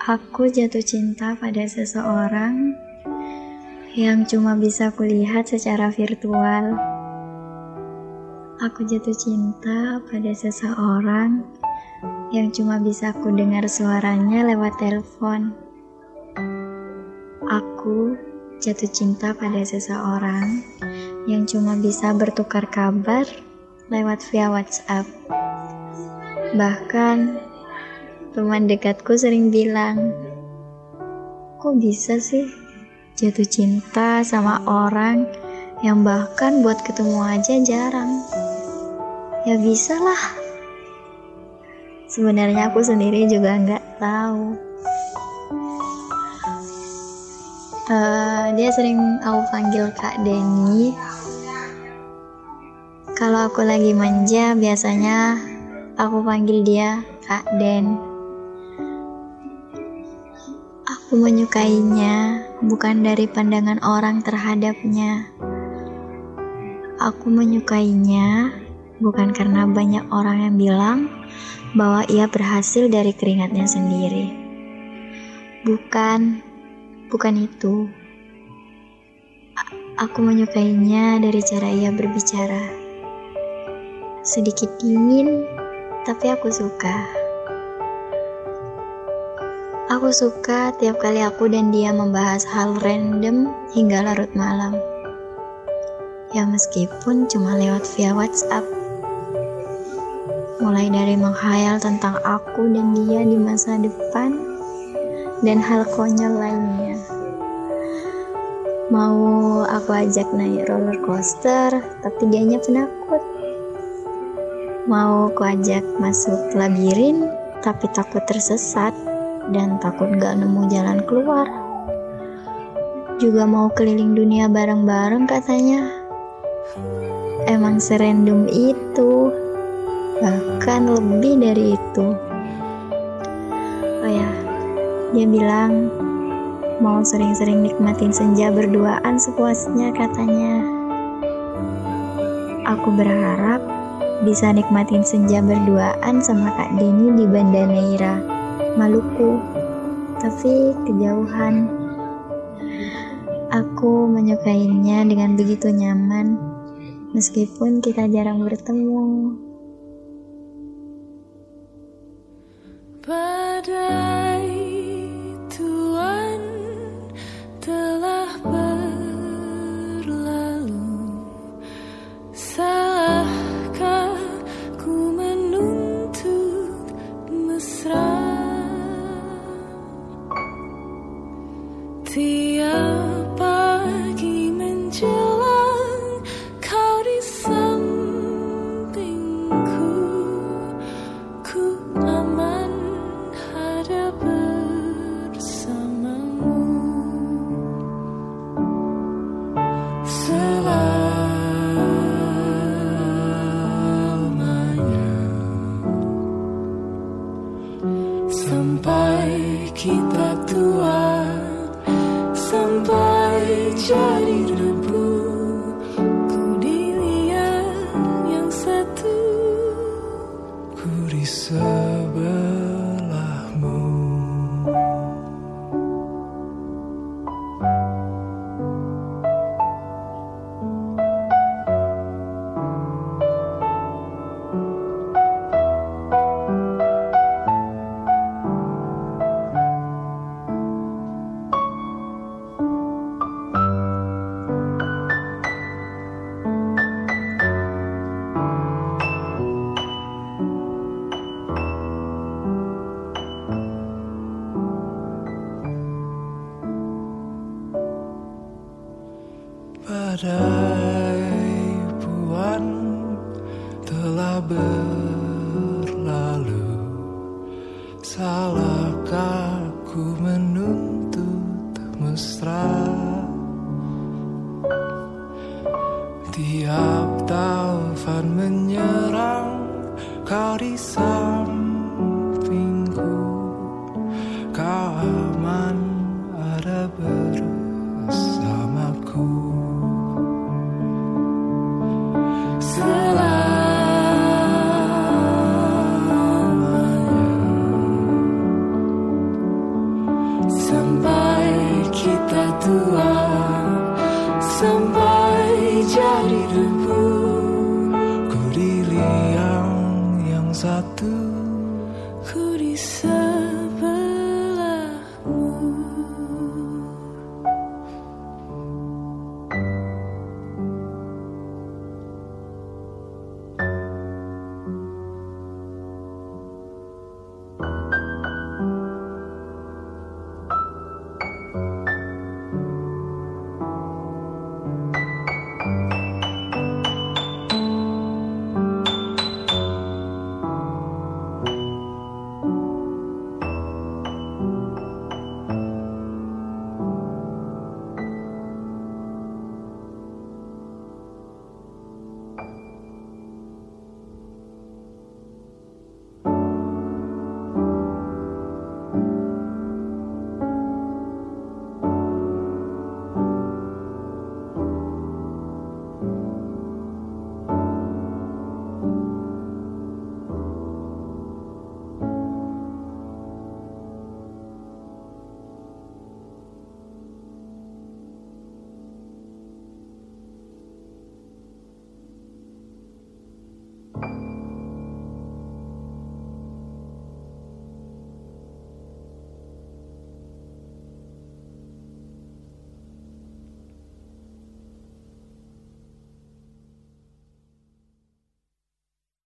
Aku jatuh cinta pada seseorang yang cuma bisa kulihat secara virtual. Aku jatuh cinta pada seseorang yang cuma bisa ku dengar suaranya lewat telepon. Aku jatuh cinta pada seseorang yang cuma bisa bertukar kabar lewat via WhatsApp. Bahkan Teman dekatku sering bilang, kok bisa sih jatuh cinta sama orang yang bahkan buat ketemu aja jarang? Ya bisa lah. Sebenarnya aku sendiri juga nggak tahu. Uh, dia sering aku panggil Kak Denny. Kalau aku lagi manja, biasanya aku panggil dia Kak Den. Aku menyukainya bukan dari pandangan orang terhadapnya. Aku menyukainya bukan karena banyak orang yang bilang bahwa ia berhasil dari keringatnya sendiri. Bukan, bukan itu. Aku menyukainya dari cara ia berbicara. Sedikit dingin, tapi aku suka. Aku suka tiap kali aku dan dia membahas hal random hingga larut malam. Ya meskipun cuma lewat via WhatsApp. Mulai dari menghayal tentang aku dan dia di masa depan dan hal konyol lainnya. Mau aku ajak naik roller coaster, tapi dianya penakut. Mau aku ajak masuk labirin, tapi takut tersesat dan takut gak nemu jalan keluar. Juga mau keliling dunia bareng-bareng katanya. Emang serendum itu, bahkan lebih dari itu. Oh ya, dia bilang mau sering-sering nikmatin senja berduaan sepuasnya katanya. Aku berharap bisa nikmatin senja berduaan sama Kak Denny di Banda Neira. Maluku, tapi kejauhan. Aku menyukainya dengan begitu nyaman, meskipun kita jarang bertemu. Badai kita tua sampai jadi debu ku dilihat yang satu. Ku sebelahmu Badai puan telah berlalu. Salahkah ku menuntut mesra? Tiap taufan menyerang Kau di 같은 그리스